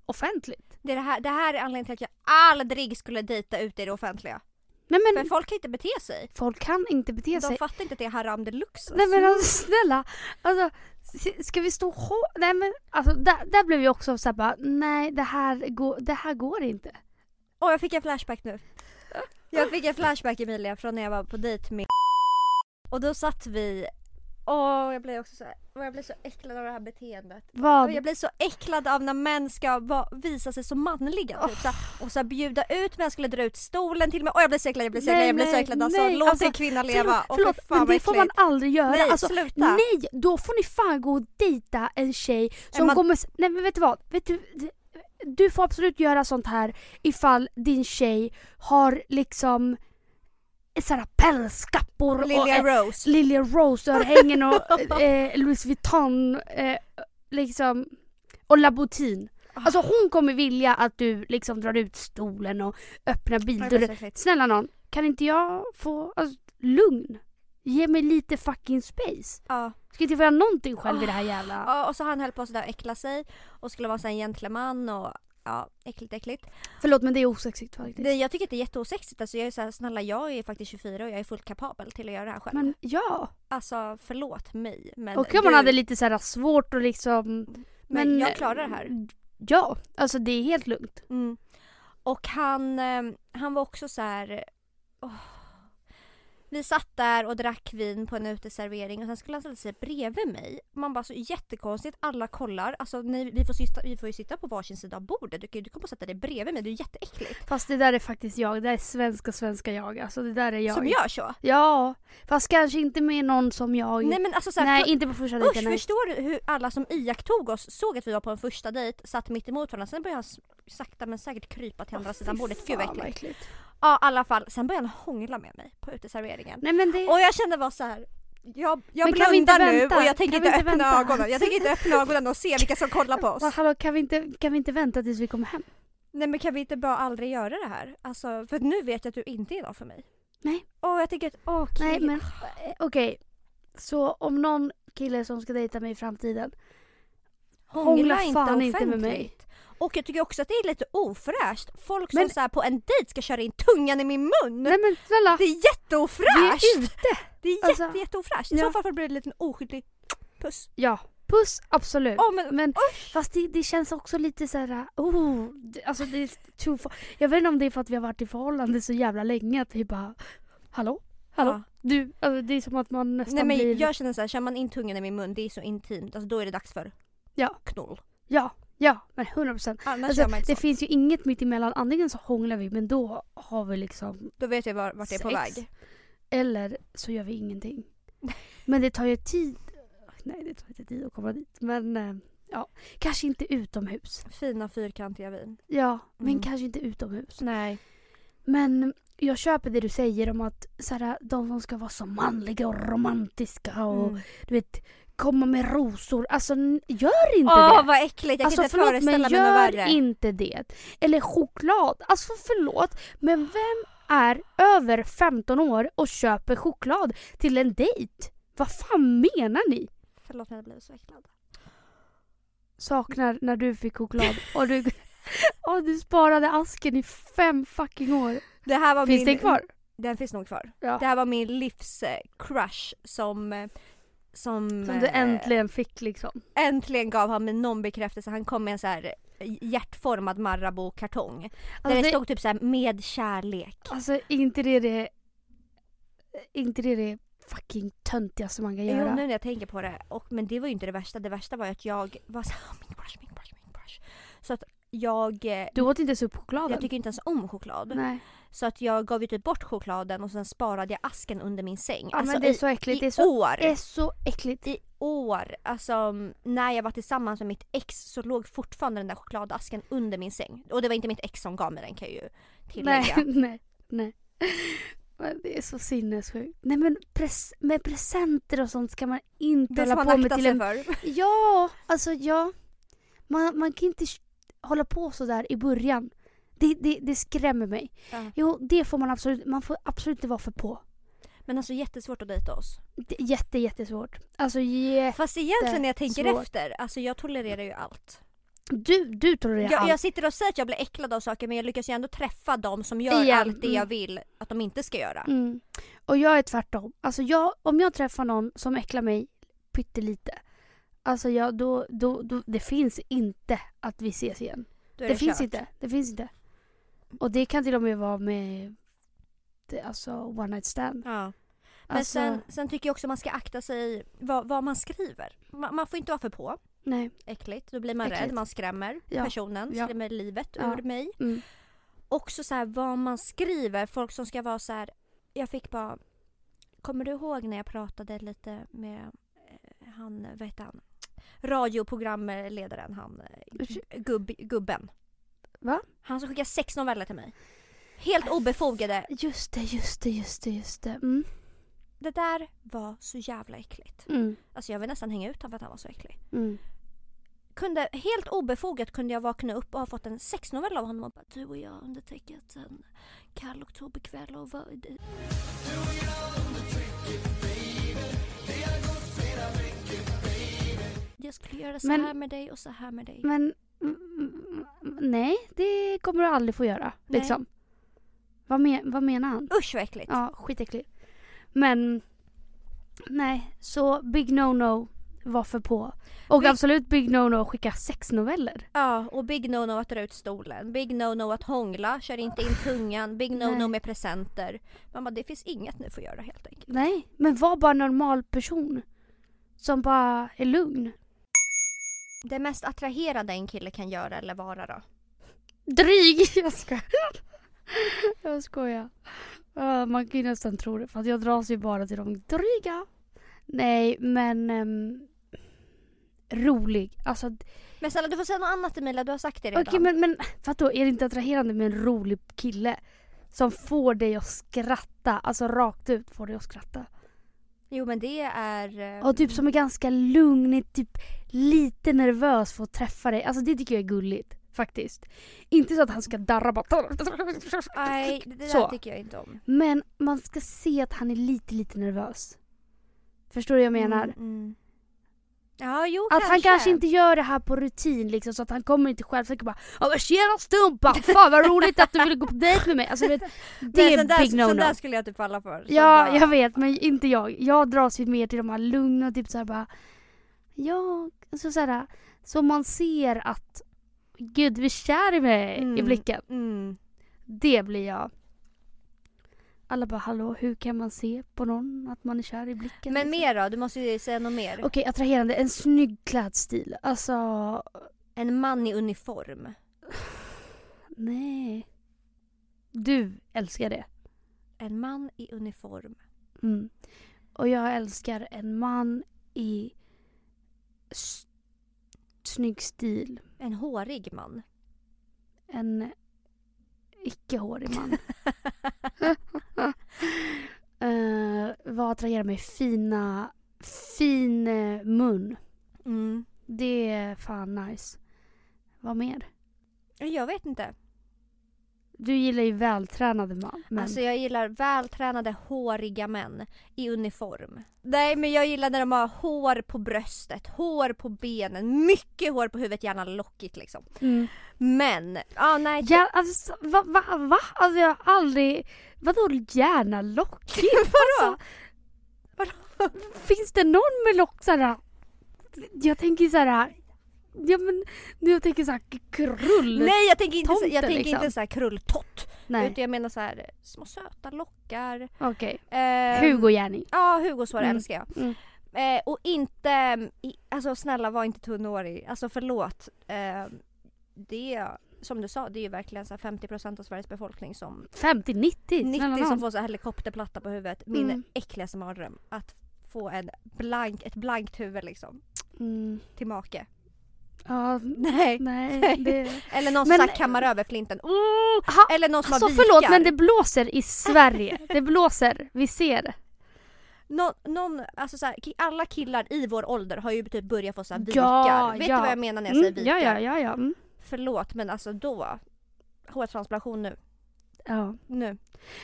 offentligt. Det, är det, här, det här är anledningen till att jag aldrig skulle dejta ute i det offentliga. Nej För men folk kan inte bete sig. folk kan inte bete De sig. fattar inte att det är haram deluxe. Nej men alltså, snälla. Alltså, ska vi stå och Nej men alltså där, där blev jag också såhär bara, nej det här, går, det här går inte. Åh jag fick en flashback nu. Jag fick en flashback Emilia från när jag var på dejt med Och då satt vi Åh jag blev också så här, jag blev så äcklad av det här beteendet. Vad? Jag blir så äcklad av när män ska va, visa sig så manliga. Typ, så här, och så här, bjuda ut mig, jag skulle dra ut stolen till mig. Åh jag blir så äcklad, jag blir så äcklad, Nej, jag blir så äcklad. Alltså, nej, låt alltså, en kvinna leva. Förlåt, fy fan, men det får man aldrig göra. Nej alltså, sluta. nej, då får ni fan gå och dejta en tjej som man- kommer... Nej men vet du vad? Vet du, du får absolut göra sånt här ifall din tjej har liksom såhär pälskappor och Lilja eh, Rose. Lilja Rose-örhängen och eh, Louis Vuitton eh, liksom och Laboutine. Alltså hon kommer vilja att du liksom drar ut stolen och öppnar bildörren. Snälla någon, kan inte jag få alltså, lugn? Ge mig lite fucking space. Ja. Ska inte få göra någonting själv i det här jävla... ja, och så han höll på sådär äckla sig och skulle vara så en gentleman och ja, äckligt äckligt. Förlåt men det är osexigt faktiskt. Det, jag tycker att det är jätteosexigt. Alltså jag är så här, snälla jag är faktiskt 24 och jag är fullt kapabel till att göra det här själv. Men ja. Alltså förlåt mig men Och om man hade lite så här svårt och liksom... men jag klarar det här. Ja, alltså det är helt lugnt. Mm. Och han, eh, han var också så här. åh. Vi satt där och drack vin på en uteservering och sen skulle han ställa sig bredvid mig. Man bara så jättekonstigt, alla kollar. Alltså ni, vi, får sitta, vi får ju sitta på varsin sida av bordet. Du, kan du kommer att sätta dig bredvid mig, det är jätteäckligt. Fast det där är faktiskt jag. Det där är svenska svenska jag. Alltså det där är jag. Som gör så. Ja, fast kanske inte med någon som jag... Nej men alltså så här, Nej, för- inte på första Usch, dejten. nej. förstår du hur alla som iakttog oss såg att vi var på en första dejt, satt mitt emot varandra. Sen började han sakta men säkert krypa till andra Åh, sidan bordet. Gud vad äckligt. Ja i alla fall, sen började han hångla med mig på uteserveringen. Nej men det... Och jag kände bara så här. Jag, jag Men inte blundar nu och jag tänker inte inte öppna vänta? ögonen. Jag tänker inte öppna ögonen och se vilka som kollar på oss. Va, hallå, kan vi, inte, kan vi inte vänta tills vi kommer hem? Nej men kan vi inte bara aldrig göra det här? Alltså för nu vet jag att du inte är idag för mig. Nej. Åh jag tänker att, åh Nej kill. men eh, okej. Så om någon kille som ska dejta mig i framtiden hångla fan inte med mig. Och jag tycker också att det är lite ofräscht. Folk Men- som så här på en dejt ska köra in tungan i min mun. Nej men snälla, Det är vi jätteofräscht! är ute! Det är Alltså, jätte, jätteofräscht. I ja. så fall får det bli en liten oskyldig puss. Ja, puss absolut. Åh men, Men fast det, det känns också lite så här, oh, det, alltså det är too far. Jag vet inte om det är för att vi har varit i förhållande så jävla länge att vi bara, hallå? Hallå? Ja. Du, alltså det är som att man nästan Nej men blir... jag känner såhär, kör man in tungan i min mun, det är så intimt. Alltså då är det dags för Ja. knull. Ja, ja, men 100 procent. Alltså, det så. finns ju inget mitt emellan. Antingen så hånglar vi men då har vi liksom Då vet jag var, vart det är på väg. Eller så gör vi ingenting. Men det tar ju tid. Nej, det tar inte tid att komma dit. Men eh, ja, kanske inte utomhus. Fina fyrkantiga vin. Ja, men Mm. kanske inte utomhus. Nej. Men jag köper det du säger om att så här, de som ska vara så manliga och romantiska och Mm. du vet komma med rosor. Alltså gör inte Åh det. vad äckligt, jag alltså kan inte förlåt föreställa mig något gör värre. inte det. Eller choklad. Alltså förlåt men vem är över 15 år och köper choklad till en dejt? Vad fan menar ni? Förlåt men jag blev så äcklad. Saknar när du fick choklad och du, och du sparade asken i fem fucking år. Det här var Finns min... den kvar? Den finns nog kvar. Ja. Det här var min livs eh, crush som eh, som, Som du eh, äntligen fick liksom. äntligen gav han mig någon bekräftelse. Han kom med en så här eh, hjärtformad Marabou-kartong. där Alltså, det det, stod typ så här med kärlek. alltså inte det det... Inte det det fucking töntigaste man kan Jo göra. nu när jag tänker på det. Och, men det var ju inte det värsta. Det värsta var ju att jag var så här, "Åh, min crush, min crush, min crush. Så att jag, eh, Du åt inte ens upp chokladen? jag tycker inte ens om choklad. Nej. Så att jag gav ju typ bort chokladen och sen sparade jag asken under min säng. Ja alltså men det är i, så äckligt. i Det är så, år. det är så äckligt. I år, alltså när jag var tillsammans med mitt ex så låg fortfarande den där chokladasken under min säng. Och det var inte mitt ex som gav mig den kan jag ju tillägga. Nej, nej, nej. Det är så sinnessjukt. Nej men pres med presenter och sånt ska man inte Det hålla på med till en... för. Ja, alltså ja. Man, man kan inte hålla på sådär i början. Det, det, det skrämmer mig. Ja. Jo, det får man absolut, man får absolut inte vara för på. Men alltså jättesvårt att dejta oss. Det jätte, jättesvårt. Alltså jätte... Fast egentligen när jag tänker svårt. efter, alltså jag tolererar ju allt. Du, du det är Jag, allt. jag sitter och säger att jag blir äcklad av saker men jag lyckas ju ändå träffa dem som gör Igen, allt det mm. jag vill att de inte ska göra. Mm. Och jag är tvärtom. Alltså jag, om jag träffar någon som äcklar mig pyttelite. Alltså jag, då, då, då, det finns inte att vi ses igen. Är Det, finns inte. Det finns inte. Och det kan till och med vara med det, alltså one night stand. Ja. Men Alltså, sen, sen tycker jag också man ska akta sig vad, vad man skriver. Man, man får inte vara för på. nej. Äckligt. Då blir man Äckligt. rädd, man skrämmer Ja. personen, Ja. skrämmer livet Ja. ur mig. Mm. Också så här vad man skriver, folk som ska vara så här. Jag fick bara, kommer du ihåg när jag pratade lite med eh, han, vad heter han? Radioprogramledaren, han eh, gubb, gubben. Va? Han som skickade sex noveller till mig. Helt obefogade. Just det, just det, just det, just det. Mm. Det där var så jävla äckligt. Mm. Alltså jag vill nästan hänga ut honom för att han var så äcklig. Mm. Kunde, helt obefogat kunde jag vakna upp och ha fått en sexnovell av honom och bara Du och jag undertecknat en kall oktoberkväll och vad... det- Jag skulle göra så Men- här med dig och så här med dig. Men nej, det kommer du aldrig få göra. Nej. Liksom. Vad, men, vad menar han? Usch vad äckligt. Ja, skitäckligt. Men nej, så big no-no var för på. Och Big- absolut big no-no att skicka sexnoveller. Ja, och big no-no att dra ut stolen. Big no-no att hångla, kör inte in tungan. Big no-no Nej. med presenter. Man bara, det finns inget ni får göra helt enkelt. Nej, men var bara en normal person. Som bara är lugn. Det mest attraherande en kille kan göra eller vara då? Dryg! Jag skojar. Jag skojar. Ja, man kan ju nästan tro det. För att jag dras ju bara till de dryga. Nej, men... ehm, rolig. Alltså, Men snälla du får säga något annat Emilia, du har sagt det redan. okej men, men vadå? Är det inte attraherande med en rolig kille? Som får dig att skratta. Alltså rakt ut får dig att skratta. Jo men det är... eh, Och typ som är ganska lugn, är typ lite nervös för att träffa dig. Alltså det tycker jag är gulligt. Faktiskt. Inte så att han ska darra bara. Nej, det där Så. tycker jag inte om. Men man ska se att han är lite, lite nervös. Förstår du vad jag menar? Mm, mm. Ja, jo Att kanske. han kanske inte gör det här på rutin liksom så att han kommer inte själv och bara tjena stumpa! Fan vad roligt att du ville gå på dejt med mig. Alltså vet, det är sån där, big sån no-no. där skulle jag typ falla för. Så Ja, bara- jag vet men inte jag. Jag dras ju mer till de här lugna typ såhär bara Ja, alltså såhär Så man ser att Gud du är kär i mig i Mm, blicken. Mm. Det blir jag. Alla bara hallå hur kan man se på någon att man är kär i blicken? Men liksom? mer då? Du måste ju säga något mer. Okej, attraherande. En snygg klädstil. Alltså, En man i uniform. nej. Du älskar det. En man i uniform. Mm. Och jag älskar en man i snygg stil. En hårig man. En icke hårig man. uh, vad attraherar mig? Fina, fin uh, mun. Mm. Det är fan nice. Vad mer? Jag vet inte. Du gillar ju vältränade man. Men... Alltså jag gillar vältränade håriga män i uniform. Nej men jag gillar när de har hår på bröstet, hår på benen, mycket hår på huvudet, gärna lockigt liksom. Mm. Men, ah, nej. Ja, alltså, va, va, va? Alltså jag har aldrig... Vadå gärna lockigt? Vadå? Vadå? Finns det någon med lock såhär... Jag tänker såhär... Ja men jag tänker såhär krull. Nej jag tänker inte, tomte, så, jag tänker liksom. inte såhär krulltott. Nej. Utan jag menar så här små söta lockar. Okej. Ehm, Hugo Gärning. Ja, Hugos hår Mm. älskar jag. Mm. Eh, och inte, alltså snälla var inte tunnhårig. Alltså förlåt. Eh, det som du sa, det är ju verkligen så här 50% av Sveriges befolkning som 50, 90. 90 snälla som får så här helikopterplatta på huvudet. Min Mm. äckligaste mardröm. Att få en blank, ett blankt huvud liksom. Mm. Till make. Ja, Nej. nej. Det... Eller någon som Men- här kammar över flinten. Mm. Ha, Eller någon som alltså har vikar. förlåt men det blåser i Sverige. Det blåser. Vi ser det. Nå, någon, alltså så här, ki- alla killar i vår ålder har ju typ börjat få så här vikar. Ja, Vet ja. du vad jag menar när jag Mm, säger vikar? ja, ja, ja, ja. Mm. Förlåt men alltså då. Hårtransplantation nu. ja. Nu.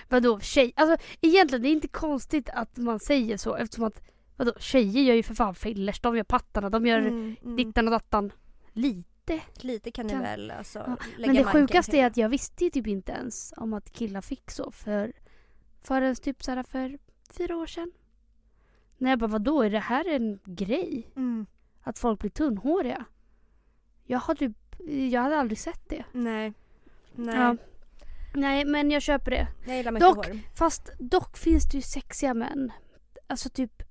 Vadå tjej? Alltså egentligen det är inte konstigt att man säger så eftersom att vadå tjejer gör ju för fan fillers. De gör pattarna, de gör Mm, mm. dittan och dattan. Lite. Lite kan ni Kan- väl alltså Ja, lägga Men det sjukaste till. är att jag visste ju typ inte ens om att killar fick så för förrän typ såhär för fyra år sedan. När jag bara vadå är det här en grej? Mm. Att folk blir tunnhåriga? Jag har typ, jag hade aldrig sett det. Nej. Nej. Ja. Nej men jag köper det. Jag gillar mycket Dock- hår. Fast dock finns det ju sexiga män. Alltså typ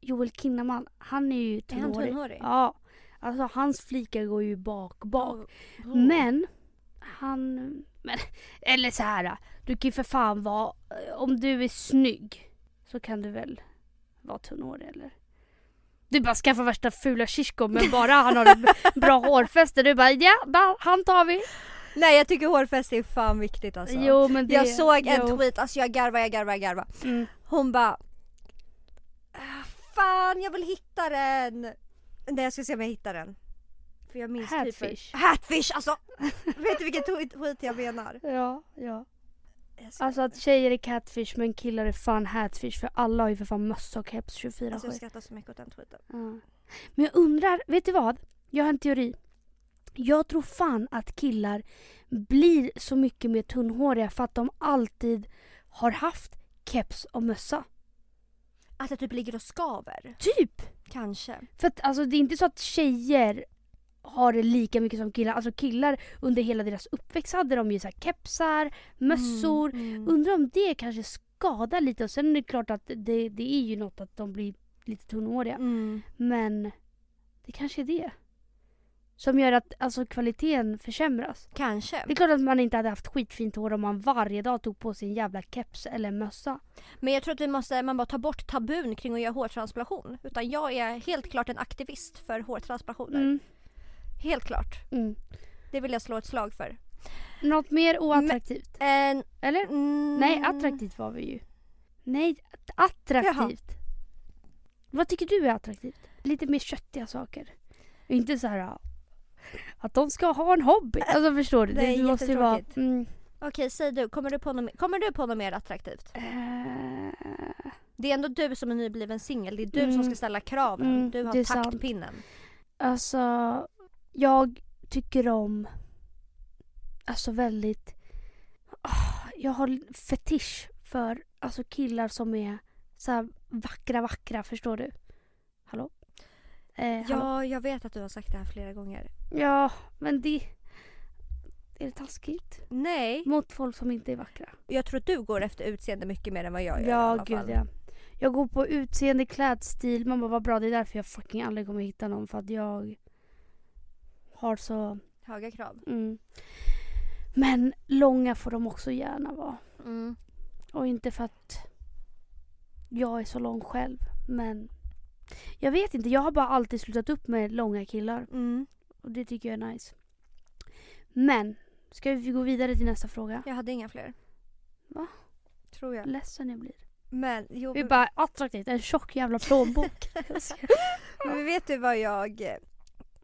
Joel Kinnaman, han är ju Är han tunnhårig. tunnhårig? Ja. Alltså hans flikar går ju bak, bak. Oh. Men han... Men, eller så här. Du kan ju för fan vara... Om du är snygg så kan du väl vara tunnhårig eller? Du bara skaffar värsta fula shishko men bara han har bra hårfäste. Du bara ja, där, han tar vi. Nej jag tycker hårfäste är fan viktigt alltså. Jo men det... jag såg en jo. tweet, alltså jag garvar, jag garvar, jag garvar. Mm. Hon bara "Ah, Fan jag vill hitta den! Nej jag ska se om jag hittar den. För jag minns Hatfish. Typer. Hatfish! Alltså! vet du vilken tweet tweet jag menar? Ja, ja. Alltså att tjejer är catfish men killar är fan hatfish för alla har ju för fan mössa och keps 24 Alltså jag skrattar så mycket åt den tweeten. Ja. Men jag undrar, vet du vad? Jag har en teori. Jag tror fan att killar blir så mycket mer tunnhåriga för att de alltid har haft keps och mössa. Att det typ ligger och skaver. Typ! Kanske. För att alltså det är inte så att tjejer har det lika mycket som killar. Alltså killar under hela deras uppväxt hade de ju så kepsar, mössor. Mm, mm. Undrar om det kanske skadar lite och sen är det klart att det, det är ju något att de blir lite tunnhåriga. Mm. Men det kanske är det. Som gör att alltså, kvaliteten försämras. Kanske. Det är klart att man inte hade haft skitfint hår om man varje dag tog på sig en jävla keps eller mössa. Men jag tror att vi måste man bara ta bort tabun kring att göra hårtransplantation. Utan jag är helt klart en aktivist för hårtransplantationer. Mm. Helt klart. Mm. Det vill jag slå ett slag för. Något mer oattraktivt? En, Eller? mm, Nej, attraktivt var vi ju. Nej, attraktivt. Vad tycker du är attraktivt? Lite mer köttiga saker. Inte så här att de ska ha en hobby. Alltså förstår du? Det är måste ju vara... Mm, Okej, säg du. Kommer du, på något, kommer du på något mer attraktivt? eh, Det är ändå du som är nybliven singel. Det är du Mm. som ska ställa kraven. Mm, du det har är sant. taktpinnen. Alltså, jag tycker om... Alltså väldigt... Ah, jag har fetisch för alltså killar som är så vackra, vackra. Förstår du? Hallå? Eh, hallå? Ja, jag vet att du har sagt det här flera gånger. Ja, men det... Är det taskigt? Nej, Mot folk som inte är vackra. jag tror att du går efter utseende mycket mer än vad jag gör i Ja, gud ja. Jag går på utseende, klädstil. Man bara, vad bra. Det är därför jag fucking aldrig kommer hitta någon. För att jag har så... Höga krav. Mm. Men långa får de också gärna vara. Mm. Och inte för att jag är så lång själv. Men jag vet inte. Jag har bara alltid slutat upp med långa killar. Mm. Och det tycker jag är nice. Men Ska vi gå vidare till nästa fråga? Jag hade inga fler. Va? Tror jag. Ledsen jag blir. Men, jo, Vi men, bara attraktivt, en tjock jävla plånbok. men vet du vad jag...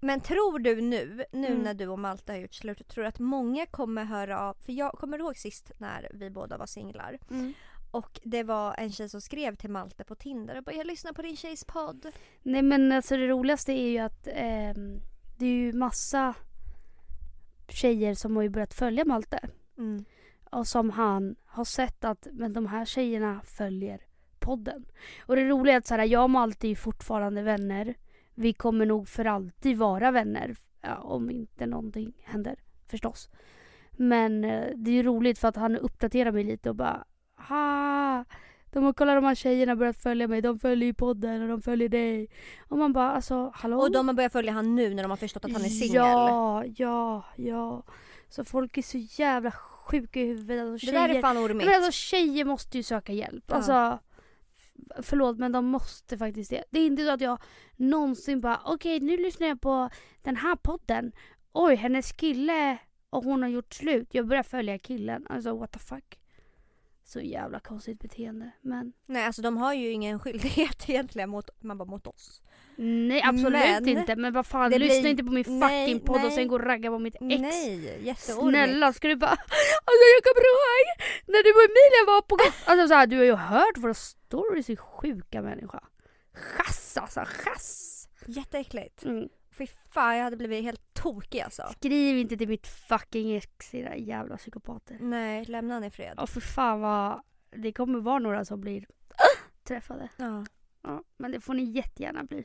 Men tror du nu, nu Mm. när du och Malte har gjort slut, tror du att många kommer höra av... För jag kommer ihåg sist när vi båda var singlar. mm. Och det var en tjej som skrev till Malte på Tinder och bara “Jag lyssnar på din tjejs podd”. Nej men alltså det roligaste är ju att ehm, det är ju massa tjejer som har ju börjat följa Malte. Mm. Och som han har sett att men de här tjejerna följer podden. Och det roliga är att så här, jag och Malte är fortfarande vänner. Vi kommer nog för alltid vara vänner. Ja, om inte någonting händer förstås. Men eh, det är roligt för att han uppdaterar mig lite och bara ha de har kollat de här tjejerna börjat följa mig. De följer ju podden och de följer dig. Och man bara alltså hallå? Och de har börjat följa han nu när de har förstått att han är singel. Ja, ja, ja. Så folk är så jävla sjuka i huvudet. Och Det där är tjejer- fan ormigt. men alltså tjejer måste ju söka hjälp. Ja. Alltså, förlåt men de måste faktiskt det. Det är inte så att jag någonsin bara okej nu lyssnar jag på den här podden. Oj hennes kille och hon har gjort slut. Jag börjar följa killen. Alltså what the fuck. Så jävla konstigt beteende. Men Nej alltså de har ju ingen skyldighet egentligen mot, man bara mot oss. nej absolut Men inte. Men vad fan det lyssna blir- inte på min fucking nej, podd och nej. sen gå och ragga på mitt ex. Nej, jätteormigt. Snälla ska du bara Alltså jag kommer ihåg när du och Emilia var på Alltså så här, du har ju hört våra stories i sjuka människa. Chass alltså, chass! Jätteäckligt. Mm. Fy fan jag hade blivit helt tokig alltså. Skriv inte till mitt fucking ex era jävla psykopater. Nej, lämna han i fred. Och för fan vad, det kommer vara några som blir träffade. Ja. Ja, men det får ni jättegärna bli.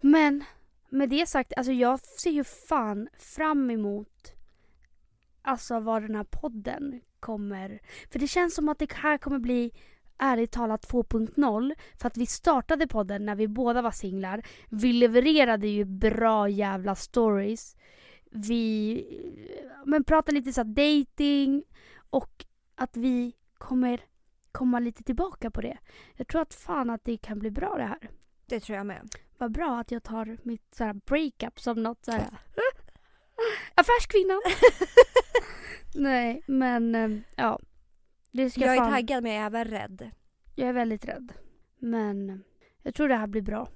Men med det sagt, alltså jag ser ju fan fram emot alltså vad den här podden kommer... För det känns som att det här kommer bli ärligt talat 2.0. För att vi startade podden när vi båda var singlar. Vi levererade ju bra jävla stories. Vi men pratade lite så dating och att vi kommer komma lite tillbaka på det. Jag tror att fan att det kan bli bra det här. Det tror jag med. Vad bra att jag tar mitt så här breakup som något så här affärskvinna. Nej, men eh, ja. Jag är fan, taggad men jag är även rädd. Jag är väldigt rädd. Men jag tror det här blir bra.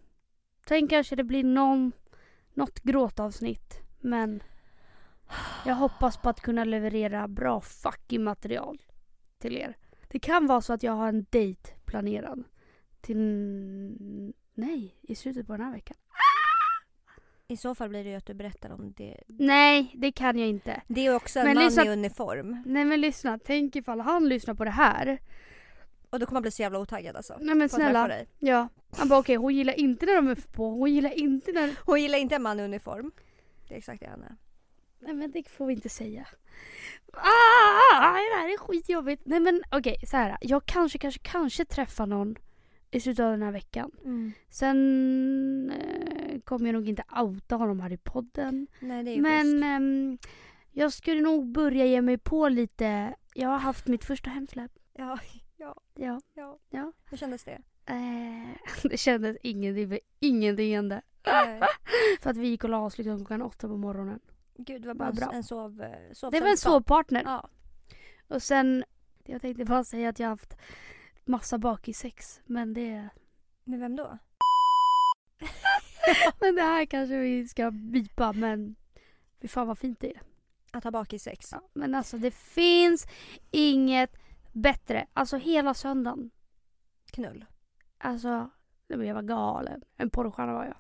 Sen kanske det blir någon, något gråtavsnitt. Men jag hoppas på att kunna leverera bra fucking material till er. Det kan vara så att jag har en dejt planerad. Till... Nej, i slutet på den här veckan. I så fall blir det ju att du berättar om det. Nej, det kan jag inte. Det är också en Men man lyssna- i uniform. Nej men lyssna, tänk ifall han lyssnar på det här. Och då kommer man bli så jävla otaggad alltså. Nej men snälla. dig. Ja. Han bara okej, hon gillar inte när de är på. Hon gillar inte när... Hon gillar inte en man i uniform. Det är exakt det han är. Nej men det får vi inte säga. Ah, det här är skitjobbigt. Nej men okej, så här. Jag kanske, kanske, kanske träffar någon i slutet av den här veckan. Sen eh, kommer jag nog inte outa honom här i podden. Nej det är Men schysst. ehm, jag skulle nog börja ge mig på lite. Jag har haft mitt första hemsläpp. Ja, Ja. ja. Ja. Hur kändes det? Eh, det kändes ingenting ingenting hände. För att vi gick och la oss liksom klockan åtta på morgonen. Gud det var bara Vad bra. en sov, eh, sov Det var en sovpartner. Ja. Och sen, jag tänkte bara säga att jag har haft massa bakissex. Men det, Med vem då? men det här kanske vi ska bipa. Men fy fan vad fint det är. Att ha bakis sex. Ja, men alltså det finns inget bättre. Alltså hela söndagen. Knull. Alltså, jag var galen. En porrstjärna var jag.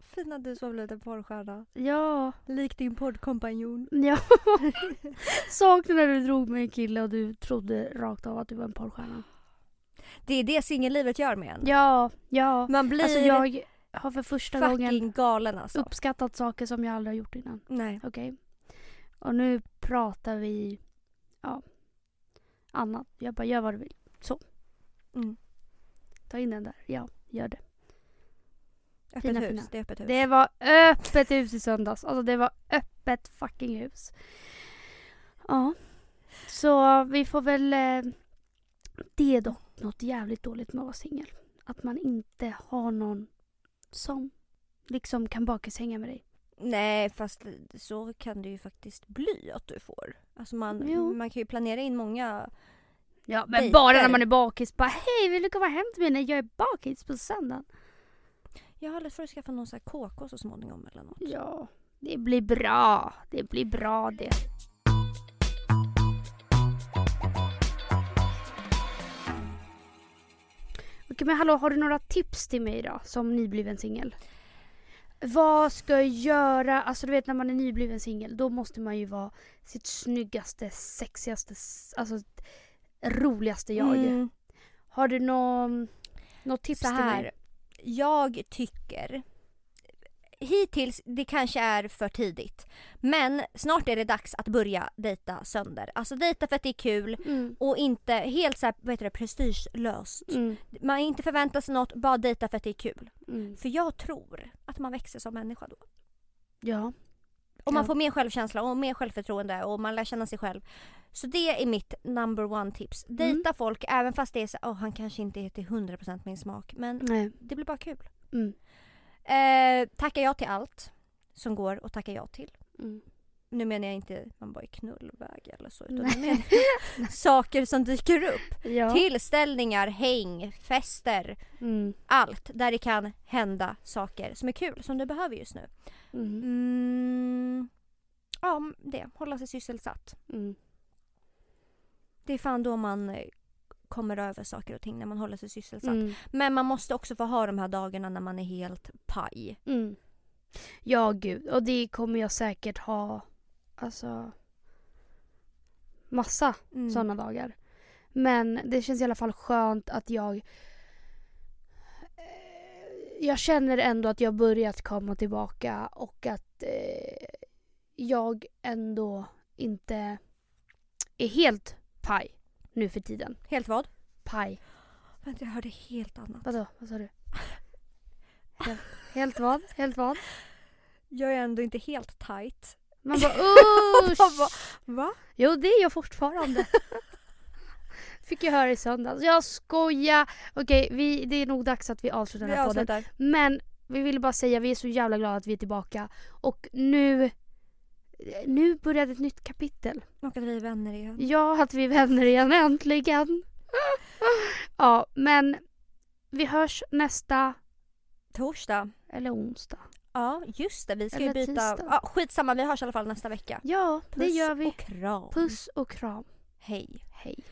Fina du som blev en porrstjärna. Ja, Lik din poddkompanjon. ja. Saknar när du drog med en kille och du trodde rakt av att du var en porrstjärna. Det är det singellivet gör med en. Ja, ja. Man blir Alltså jag har för första fucking gången galen alltså. uppskattat saker som jag aldrig har gjort innan. Nej. Okej? Och nu pratar vi, ja, annat. Jag bara, gör vad du vill. Så. Mm. Ta in den där. Ja, gör det. Öppet Fina, hus. fina. Det är öppet hus. Det var öppet hus i söndags. Alltså det var öppet fucking hus. Ja. Så vi får väl... Eh, det är dock något jävligt dåligt med att vara singel. Att man inte har någon som liksom kan bakishänga med dig. Nej fast så kan det ju faktiskt bli att du får. Alltså man, Jo. man kan ju planera in många. Ja men Dejter. bara när man är bakis. Bara hej vill du komma hem till mig när jag är bakis på söndagen? Jag har för att skaffa någon sån här KK så småningom eller något. Ja, det blir bra. Det blir bra det. Okej men hallå, har du några tips till mig då som nybliven singel? Vad ska jag göra? Alltså du vet när man är nybliven singel då måste man ju vara sitt snyggaste, sexigaste, alltså roligaste jag. Mm, Har du något nå tips till här. mig? Jag tycker hittills, det kanske är för tidigt. Men snart är det dags att börja dejta sönder. Alltså dejta för att det är kul Mm. och inte helt så här, vad heter det, prestigelöst. Mm. Man inte förväntar sig något, bara dejta för att det är kul. Mm. För jag tror att man växer som människa då. Ja. Och man Ja. får mer självkänsla och mer självförtroende och man lär känna sig själv. Så det är mitt number one tips. Mm. Dejta folk även fast det är så oh, han kanske inte är till 100% min smak. Men Nej. det blir bara kul. Mm. Eh, tacka ja till allt som går att tacka ja till. Mm. Nu menar jag inte man bara är knullväg eller så utan jag menar saker som dyker upp. Ja. Tillställningar, häng, fester, Mm. allt där det kan hända saker som är kul som du behöver just nu. Mm. Mm, ja, det. Hålla sig sysselsatt. Mm. Det är fan då man eh, kommer över saker och ting när man håller sig sysselsatt. Mm. Men man måste också få ha de här dagarna när man är helt paj. Mm. Ja gud, och det kommer jag säkert ha alltså massa Mm. sådana dagar. Men det känns i alla fall skönt att jag eh, jag känner ändå att jag börjat komma tillbaka och att eh, jag ändå inte är helt paj nu för tiden. Helt vad? Paj. Vänta, jag hörde helt annat. Vadå? Vad sa du? Helt, helt vad? Helt vad? Jag är ändå inte helt tight. Man bara usch! Va? Va? Jo det är jag fortfarande. Fick jag höra i söndags. Jag skojar! Okej, vi, det är nog dags att vi avslutar Vi den här podden. avslutar. Men vi ville bara säga vi är så jävla glada att vi är tillbaka. Och nu, nu började ett nytt kapitel. Och att vi är vänner igen. Ja, att vi är vänner igen äntligen. ja, men vi hörs nästa... Torsdag. Eller onsdag. Ja, just det. Vi ska Eller ju byta... Ja, skitsamma, vi hörs i alla fall nästa vecka. Ja, Puss det gör vi. Puss och kram. Puss och kram. Hej. Hej.